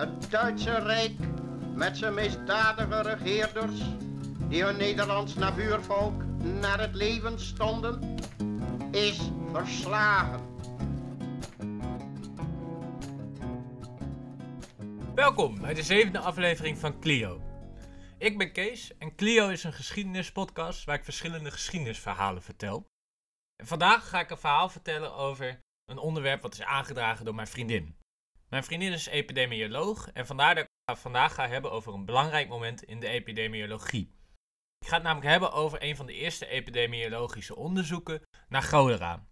Het Duitse Rijk met zijn misdadige regeerders die hun Nederlands nabuurvolk naar het leven stonden, is verslagen. Welkom bij de zevende aflevering van Clio. Ik ben Kees en Clio is een geschiedenispodcast waar ik verschillende geschiedenisverhalen vertel. En vandaag ga ik een verhaal vertellen over een onderwerp wat is aangedragen door mijn vriendin. Mijn vriendin is epidemioloog en vandaar dat ik vandaag ga hebben over een belangrijk moment in de epidemiologie. Ik ga het namelijk hebben over een van de eerste epidemiologische onderzoeken naar cholera.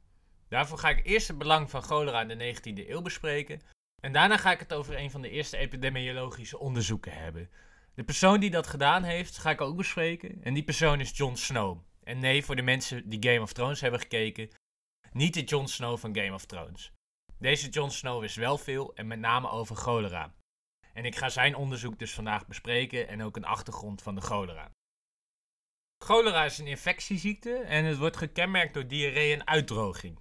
Daarvoor ga ik eerst het belang van cholera in de 19e eeuw bespreken en daarna ga ik het over een van de eerste epidemiologische onderzoeken hebben. De persoon die dat gedaan heeft, ga ik ook bespreken. En die persoon is Jon Snow. En nee, voor de mensen die Game of Thrones hebben gekeken, niet de Jon Snow van Game of Thrones. Deze Jon Snow wist wel veel en met name over cholera. En ik ga zijn onderzoek dus vandaag bespreken en ook een achtergrond van de cholera. Cholera is een infectieziekte en het wordt gekenmerkt door diarree en uitdroging.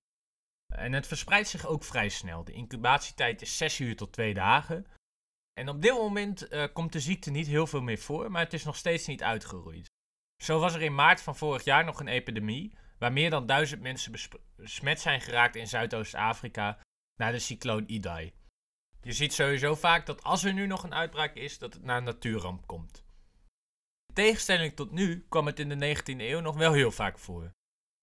En het verspreidt zich ook vrij snel. De incubatietijd is 6 uur tot 2 dagen. En op dit moment uh, komt de ziekte niet heel veel meer voor, maar het is nog steeds niet uitgeroeid. Zo was er in maart van vorig jaar nog een epidemie, waar meer dan duizend mensen besmet zijn geraakt in Zuidoost-Afrika na de cycloon Idai. Je ziet sowieso vaak dat als er nu nog een uitbraak is, dat het naar een natuurramp komt. In tegenstelling tot nu kwam het in de 19e eeuw nog wel heel vaak voor.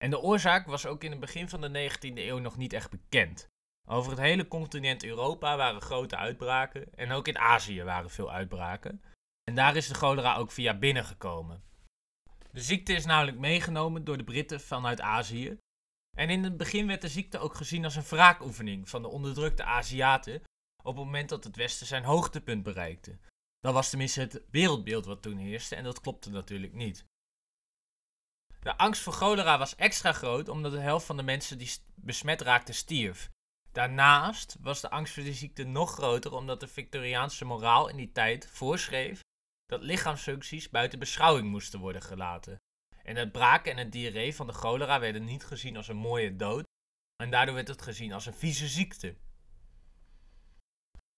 En de oorzaak was ook in het begin van de 19e eeuw nog niet echt bekend. Over het hele continent Europa waren grote uitbraken en ook in Azië waren veel uitbraken. En daar is de cholera ook via binnengekomen. De ziekte is namelijk meegenomen door de Britten vanuit Azië. En in het begin werd de ziekte ook gezien als een wraakoefening van de onderdrukte Aziaten op het moment dat het Westen zijn hoogtepunt bereikte. Dat was tenminste het wereldbeeld wat toen heerste en dat klopte natuurlijk niet. De angst voor cholera was extra groot omdat de helft van de mensen die besmet raakten stierf. Daarnaast was de angst voor de ziekte nog groter omdat de Victoriaanse moraal in die tijd voorschreef dat lichaamsfuncties buiten beschouwing moesten worden gelaten. En het braken en het diarree van de cholera werden niet gezien als een mooie dood en daardoor werd het gezien als een vieze ziekte.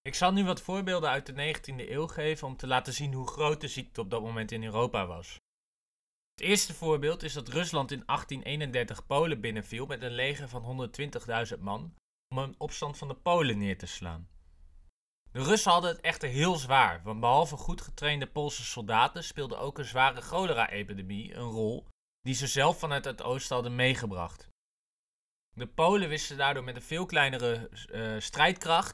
Ik zal nu wat voorbeelden uit de 19e eeuw geven om te laten zien hoe groot de ziekte op dat moment in Europa was. Het eerste voorbeeld is dat Rusland in 1831 Polen binnenviel met een leger van 120.000 man om een opstand van de Polen neer te slaan. De Russen hadden het echter heel zwaar, want behalve goed getrainde Poolse soldaten speelde ook een zware cholera-epidemie een rol die ze zelf vanuit het oosten hadden meegebracht. De Polen wisten daardoor met een veel kleinere uh, strijdkracht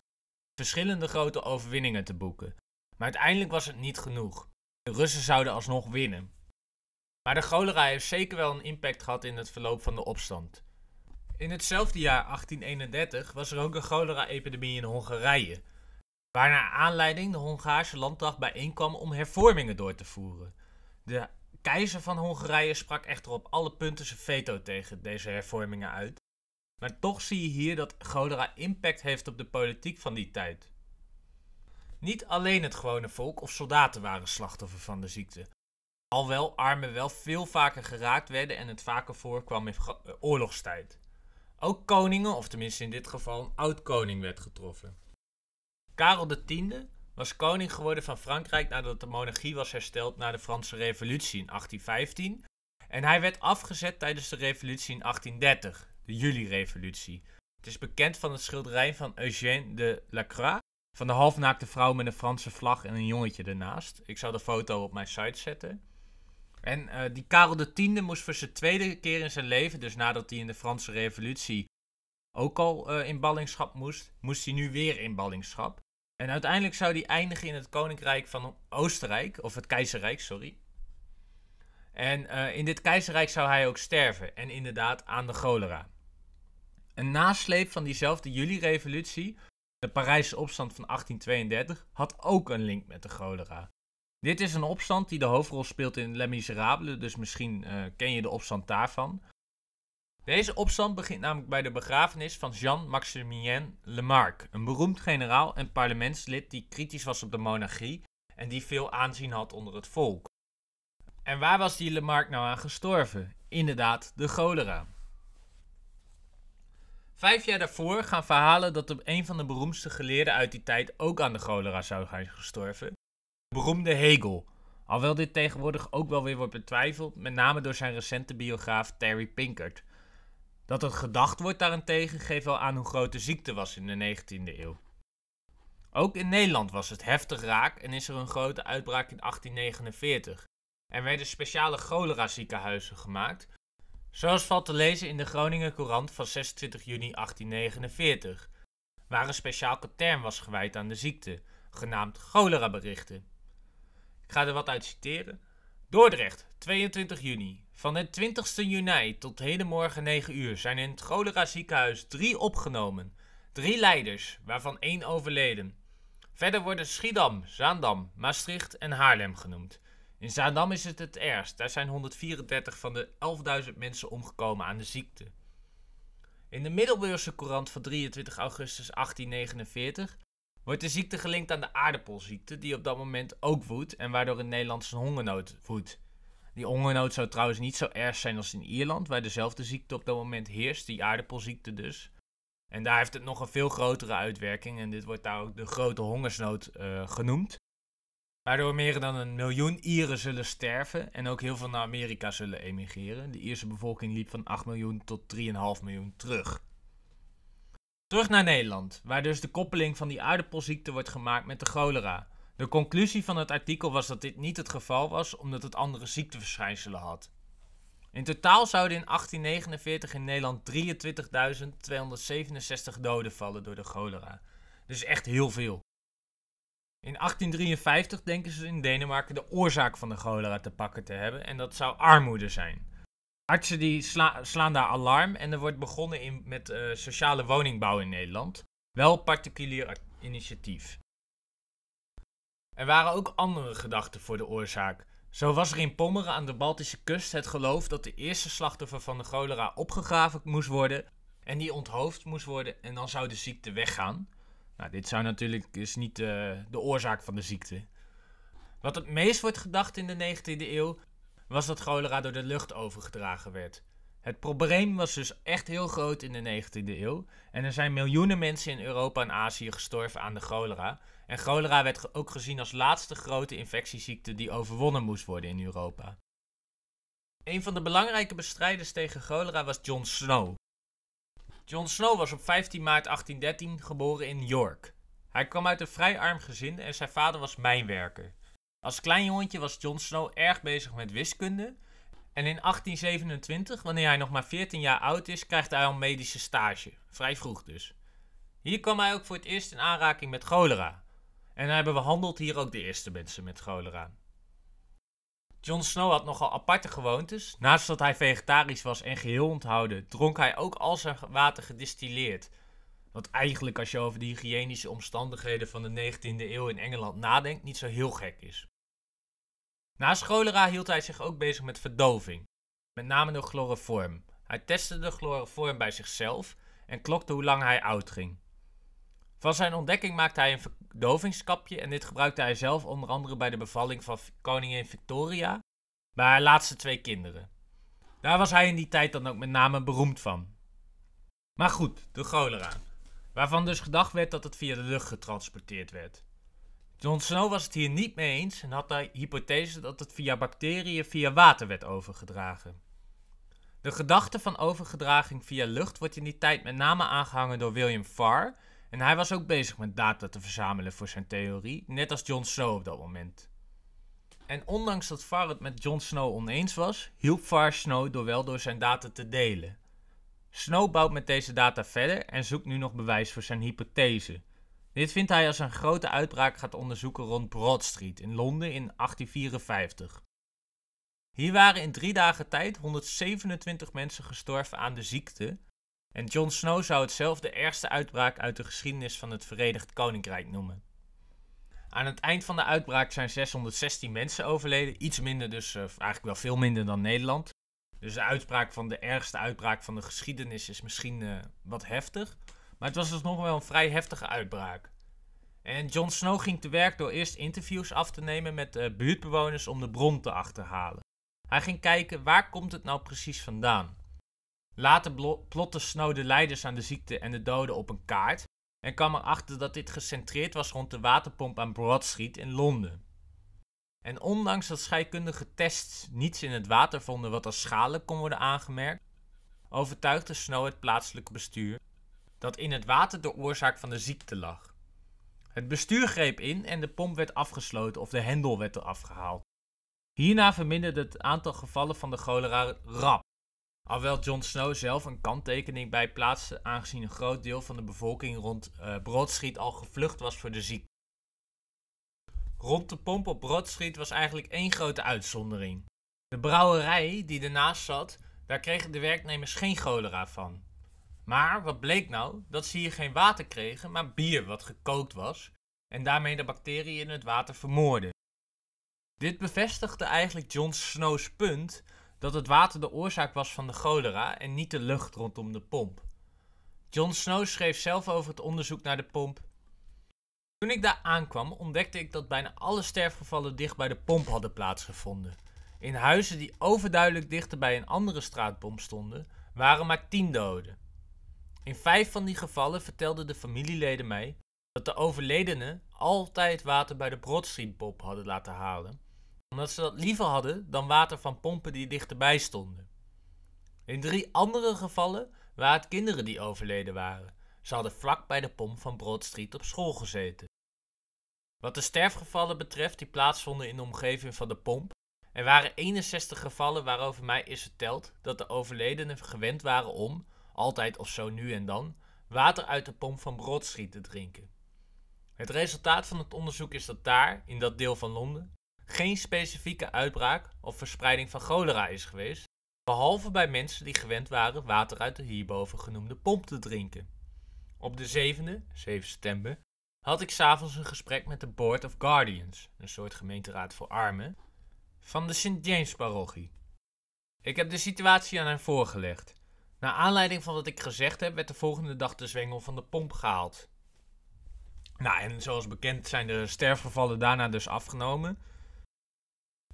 verschillende grote overwinningen te boeken. Maar uiteindelijk was het niet genoeg. De Russen zouden alsnog winnen. Maar de cholera heeft zeker wel een impact gehad in het verloop van de opstand. In hetzelfde jaar 1831 was er ook een cholera-epidemie in Hongarije, waarna aanleiding de Hongaarse landdag bijeenkwam om hervormingen door te voeren. De keizer van Hongarije sprak echter op alle punten zijn veto tegen deze hervormingen uit. Maar toch zie je hier dat cholera impact heeft op de politiek van die tijd. Niet alleen het gewone volk of soldaten waren slachtoffer van de ziekte. Alwel armen wel veel vaker geraakt werden en het vaker voorkwam in oorlogstijd. Ook koningen, of tenminste in dit geval een oud-koning, werd getroffen. Karel X was koning geworden van Frankrijk nadat de monarchie was hersteld na de Franse Revolutie in 1815. En hij werd afgezet tijdens de revolutie in 1830, de Juli-revolutie. Het is bekend van het schilderij van Eugène de Lacroix, van de halfnaakte vrouw met een Franse vlag en een jongetje ernaast. Ik zal de foto op mijn site zetten. En uh, die Karel X moest voor zijn tweede keer in zijn leven, dus nadat hij in de Franse Revolutie ook al uh, in ballingschap moest, moest hij nu weer in ballingschap. En uiteindelijk zou hij eindigen in het Koninkrijk van Oostenrijk, of het Keizerrijk, sorry. En uh, in dit keizerrijk zou hij ook sterven, en inderdaad aan de cholera. Een nasleep van diezelfde juli-revolutie, de Parijse opstand van 1832, had ook een link met de cholera. Dit is een opstand die de hoofdrol speelt in Les Miserables, dus misschien uh, ken je de opstand daarvan. Deze opstand begint namelijk bij de begrafenis van Jean-Maximilien Lamarck, een beroemd generaal en parlementslid die kritisch was op de monarchie en die veel aanzien had onder het volk. En waar was die Lamarck nou aan gestorven? Inderdaad, de cholera. Vijf jaar daarvoor gaan verhalen dat een van de beroemdste geleerden uit die tijd ook aan de cholera zou zijn gestorven. De beroemde Hegel. Alhoewel dit tegenwoordig ook wel weer wordt betwijfeld, met name door zijn recente biograaf Terry Pinkert. Dat er gedacht wordt daarentegen geeft wel aan hoe groot de ziekte was in de 19e eeuw. Ook in Nederland was het heftig raak en is er een grote uitbraak in 1849. Er werden speciale cholera ziekenhuizen gemaakt, zoals valt te lezen in de Groninger Courant van 26 juni 1849, waar een speciaal katern was gewijd aan de ziekte, genaamd cholera-berichten. Ik ga er wat uit citeren. Dordrecht, 22 juni. Van het 20 juni tot hedenmorgen 9 uur zijn in het cholera ziekenhuis drie opgenomen. Drie leiders, waarvan één overleden. Verder worden Schiedam, Zaandam, Maastricht en Haarlem genoemd. In Zaandam is het het ergst. Daar zijn 134 van de 11.000 mensen omgekomen aan de ziekte. In de Middelburgse Courant van 23 augustus 1849 wordt de ziekte gelinkt aan de aardappelziekte, die op dat moment ook woedt en waardoor in Nederland een hongernood woedt. Die hongernood zou trouwens niet zo erg zijn als in Ierland, waar dezelfde ziekte op dat moment heerst, die aardappelziekte dus. En daar heeft het nog een veel grotere uitwerking en dit wordt daar ook de grote hongersnood uh, genoemd. Waardoor meer dan een miljoen Ieren zullen sterven en ook heel veel naar Amerika zullen emigreren. De Ierse bevolking liep van 8 miljoen tot 3,5 miljoen terug. Terug naar Nederland, waar dus de koppeling van die aardappelziekte wordt gemaakt met de cholera. De conclusie van het artikel was dat dit niet het geval was, omdat het andere ziekteverschijnselen had. In totaal zouden in 1849 in Nederland 23.267 doden vallen door de cholera. Dus echt heel veel. In 1853 denken ze in Denemarken de oorzaak van de cholera te pakken te hebben en dat zou armoede zijn. Artsen die slaan daar alarm en er wordt begonnen in, met uh, sociale woningbouw in Nederland. Wel particulier initiatief. Er waren ook andere gedachten voor de oorzaak. Zo was er in Pommeren aan de Baltische kust het geloof dat de eerste slachtoffer van de cholera opgegraven moest worden en die onthoofd moest worden en dan zou de ziekte weggaan. Nou, dit zou natuurlijk is niet uh, de oorzaak van de ziekte. Wat het meest wordt gedacht in de 19e eeuw was dat cholera door de lucht overgedragen werd. Het probleem was dus echt heel groot in de 19e eeuw en er zijn miljoenen mensen in Europa en Azië gestorven aan de cholera. En cholera werd ook gezien als laatste grote infectieziekte die overwonnen moest worden in Europa. Een van de belangrijke bestrijders tegen cholera was John Snow. John Snow was op 15 maart 1813 geboren in York. Hij kwam uit een vrij arm gezin en zijn vader was mijnwerker. Als klein jongetje was John Snow erg bezig met wiskunde. En in 1827, wanneer hij nog maar 14 jaar oud is, krijgt hij al medische stage. Vrij vroeg dus. Hier kwam hij ook voor het eerst in aanraking met cholera. En hij behandelt hier ook de eerste mensen met cholera. John Snow had nogal aparte gewoontes. Naast dat hij vegetarisch was en geheel onthouden, dronk hij ook al zijn water gedistilleerd. Wat eigenlijk, als je over de hygiënische omstandigheden van de 19e eeuw in Engeland nadenkt, niet zo heel gek is. Naast cholera hield hij zich ook bezig met verdoving, met name door chloroform. Hij testte de chloroform bij zichzelf en klokte hoe lang hij oud ging. Van zijn ontdekking maakte hij een verdovingskapje en dit gebruikte hij zelf onder andere bij de bevalling van koningin Victoria, bij haar laatste twee kinderen. Daar was hij in die tijd dan ook met name beroemd van. Maar goed, de cholera, waarvan dus gedacht werd dat het via de lucht getransporteerd werd. John Snow was het hier niet mee eens en had de hypothese dat het via bacteriën via water werd overgedragen. De gedachte van overgedraging via lucht wordt in die tijd met name aangehangen door William Farr en hij was ook bezig met data te verzamelen voor zijn theorie, net als Jon Snow op dat moment. En ondanks dat Farr het met Jon Snow oneens was, hielp Farr Snow door wel door zijn data te delen. Snow bouwt met deze data verder en zoekt nu nog bewijs voor zijn hypothese. Dit vindt hij als een grote uitbraak gaat onderzoeken rond Broad Street in Londen in 1854. Hier waren in drie dagen tijd 127 mensen gestorven aan de ziekte, en Jon Snow zou het zelf de ergste uitbraak uit de geschiedenis van het Verenigd Koninkrijk noemen. Aan het eind van de uitbraak zijn 616 mensen overleden, iets minder dus, uh, eigenlijk wel veel minder dan Nederland. Dus de uitspraak van de ergste uitbraak van de geschiedenis is misschien uh, wat heftig. Maar het was dus nog wel een vrij heftige uitbraak. En Jon Snow ging te werk door eerst interviews af te nemen met uh, buurtbewoners om de bron te achterhalen. Hij ging kijken waar komt het nou precies vandaan. Later plotte Snow de leiders aan de ziekte en de doden op een kaart en kwam erachter dat dit gecentreerd was rond de waterpomp aan Broad Street in Londen. En ondanks dat scheikundige tests niets in het water vonden wat als schadelijk kon worden aangemerkt, overtuigde Snow het plaatselijke bestuur dat in het water de oorzaak van de ziekte lag. Het bestuur greep in en de pomp werd afgesloten of de hendel werd eraf gehaald. Hierna verminderde het aantal gevallen van de cholera rap. Alhoewel John Snow zelf een kanttekening bij plaatste, aangezien een groot deel van de bevolking rond uh, al gevlucht was voor de ziekte. Rond de pomp op Broad Street was eigenlijk één grote uitzondering. De brouwerij die ernaast zat, daar kregen de werknemers geen cholera van. Maar wat bleek nou? Dat ze hier geen water kregen, maar bier wat gekookt was en daarmee de bacteriën in het water vermoorden. Dit bevestigde eigenlijk John Snow's punt dat het water de oorzaak was van de cholera en niet de lucht rondom de pomp. John Snow schreef zelf over het onderzoek naar de pomp. Toen ik daar aankwam, ontdekte ik dat bijna alle sterfgevallen dicht bij de pomp hadden plaatsgevonden. In huizen die overduidelijk dichter bij een andere straatpomp stonden, waren maar tien doden. In vijf van die gevallen vertelden de familieleden mij dat de overledenen altijd water bij de Broad Street pomp hadden laten halen omdat ze dat liever hadden dan water van pompen die dichterbij stonden. In drie andere gevallen waren het kinderen die overleden waren. Ze hadden vlak bij de pomp van Broad Street op school gezeten. Wat de sterfgevallen betreft die plaatsvonden in de omgeving van de pomp, er waren 61 gevallen waarover mij is verteld dat de overledenen gewend waren om, altijd of zo nu en dan, water uit de pomp van Broad Street te drinken. Het resultaat van het onderzoek is dat daar, in dat deel van Londen, geen specifieke uitbraak of verspreiding van cholera is geweest, behalve bij mensen die gewend waren water uit de hierboven genoemde pomp te drinken. Op de 7e, 7 september, had ik s'avonds een gesprek met de Board of Guardians, een soort gemeenteraad voor armen, van de St. James parochie. Ik heb de situatie aan hen voorgelegd. Naar aanleiding van wat ik gezegd heb, werd de volgende dag de zwengel van de pomp gehaald. Nou, en zoals bekend zijn de sterfgevallen daarna dus afgenomen.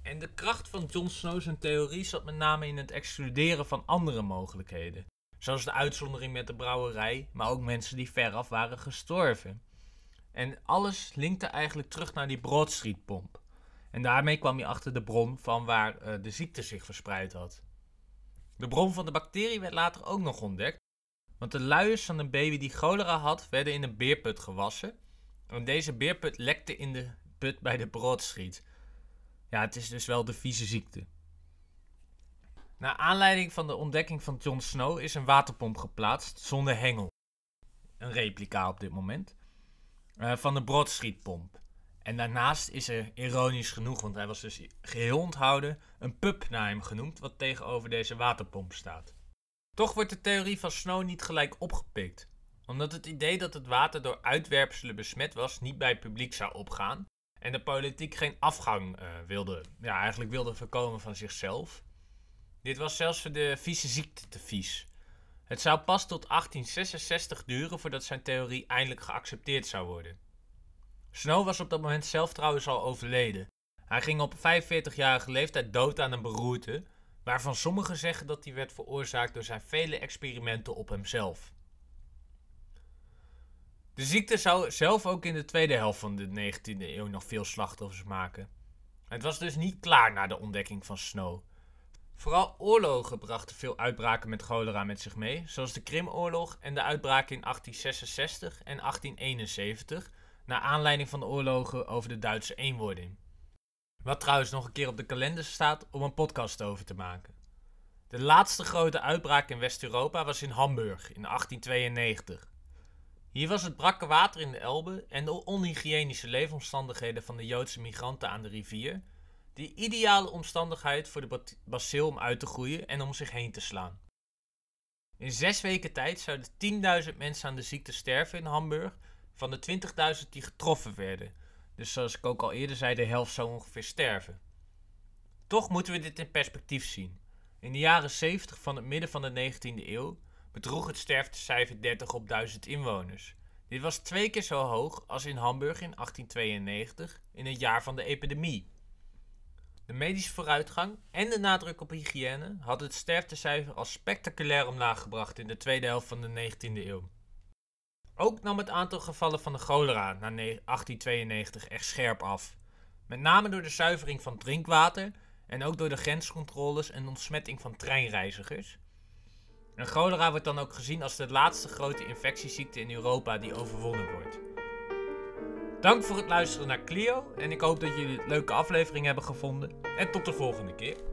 En de kracht van Jon Snow's theorie zat met name in het excluderen van andere mogelijkheden. Zoals de uitzondering met de brouwerij, maar ook mensen die veraf waren gestorven. En alles linkte eigenlijk terug naar die Broad Street pomp. En daarmee kwam je achter de bron van waar uh, de ziekte zich verspreid had. De bron van de bacterie werd later ook nog ontdekt. Want de luiers van een baby die cholera had, werden in een beerput gewassen. En deze beerput lekte in de put bij de Broad Street. Ja, het is dus wel de vieze ziekte. Naar aanleiding van de ontdekking van Jon Snow is een waterpomp geplaatst zonder hengel. Een replica op dit moment. Uh, van de Broad. En daarnaast is er, ironisch genoeg, want hij was dus geheel onthouden, een pub naar hem genoemd, wat tegenover deze waterpomp staat. Toch wordt de theorie van Snow niet gelijk opgepikt, omdat het idee dat het water door uitwerpselen besmet was niet bij publiek zou opgaan, en de politiek geen afgang uh, wilde, ja, eigenlijk wilde voorkomen van zichzelf. Dit was zelfs voor de vieze ziekte te vies. Het zou pas tot 1866 duren voordat zijn theorie eindelijk geaccepteerd zou worden. Snow was op dat moment zelf trouwens al overleden. Hij ging op 45-jarige leeftijd dood aan een beroerte, waarvan sommigen zeggen dat die werd veroorzaakt door zijn vele experimenten op hemzelf. De ziekte zou zelf ook in de tweede helft van de 19e eeuw nog veel slachtoffers maken. Het was dus niet klaar na de ontdekking van Snow. Vooral oorlogen brachten veel uitbraken met cholera met zich mee, zoals de Krimoorlog en de uitbraken in 1866 en 1871, naar aanleiding van de oorlogen over de Duitse eenwording. Wat trouwens nog een keer op de kalender staat om een podcast over te maken. De laatste grote uitbraak in West-Europa was in Hamburg in 1892. Hier was het brakke water in de Elbe en de onhygiënische leefomstandigheden van de Joodse migranten aan de rivier, die ideale omstandigheid voor de bacil om uit te groeien en om zich heen te slaan. In zes weken tijd zouden 10.000 mensen aan de ziekte sterven in Hamburg van de 20.000 die getroffen werden. Dus zoals ik ook al eerder zei, de helft zou ongeveer sterven. Toch moeten we dit in perspectief zien. In de jaren 70 van het midden van de 19e eeuw bedroeg het sterftecijfer 30 op 1000 inwoners. Dit was twee keer zo hoog als in Hamburg in 1892, in het jaar van de epidemie. De medische vooruitgang en de nadruk op hygiëne hadden het sterftecijfer al spectaculair omlaag gebracht in de tweede helft van de 19e eeuw. Ook nam het aantal gevallen van de cholera na 1892 echt scherp af. Met name door de zuivering van drinkwater en ook door de grenscontroles en ontsmetting van treinreizigers. En cholera wordt dan ook gezien als de laatste grote infectieziekte in Europa die overwonnen wordt. Dank voor het luisteren naar Clio en ik hoop dat jullie een leuke aflevering hebben gevonden. En tot de volgende keer.